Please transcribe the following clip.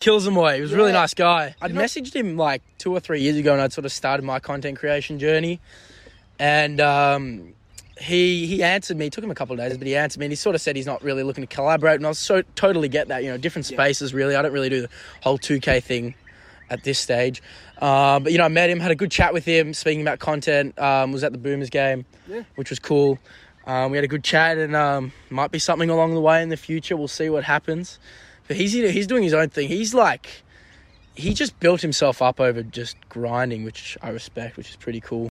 kills them away. He was a really Yeah. nice guy. I'd messaged him like two or three years ago, and I'd sort of started my content creation journey, and um, he he answered me. It took him a couple of days, but he answered me, and he sort of said he's not really looking to collaborate. And I was so totally get that. You know, different spaces. Really, I don't really do the whole two K thing at this stage. Um, but you know, I met him, had a good chat with him, speaking about content. Um, was at the Boomers game, Yeah. which was cool. Um, we had a good chat, and um, might be something along the way in the future. We'll see what happens. But he's he's doing his own thing. He's like, he just built himself up over just grinding, which I respect, which is pretty cool.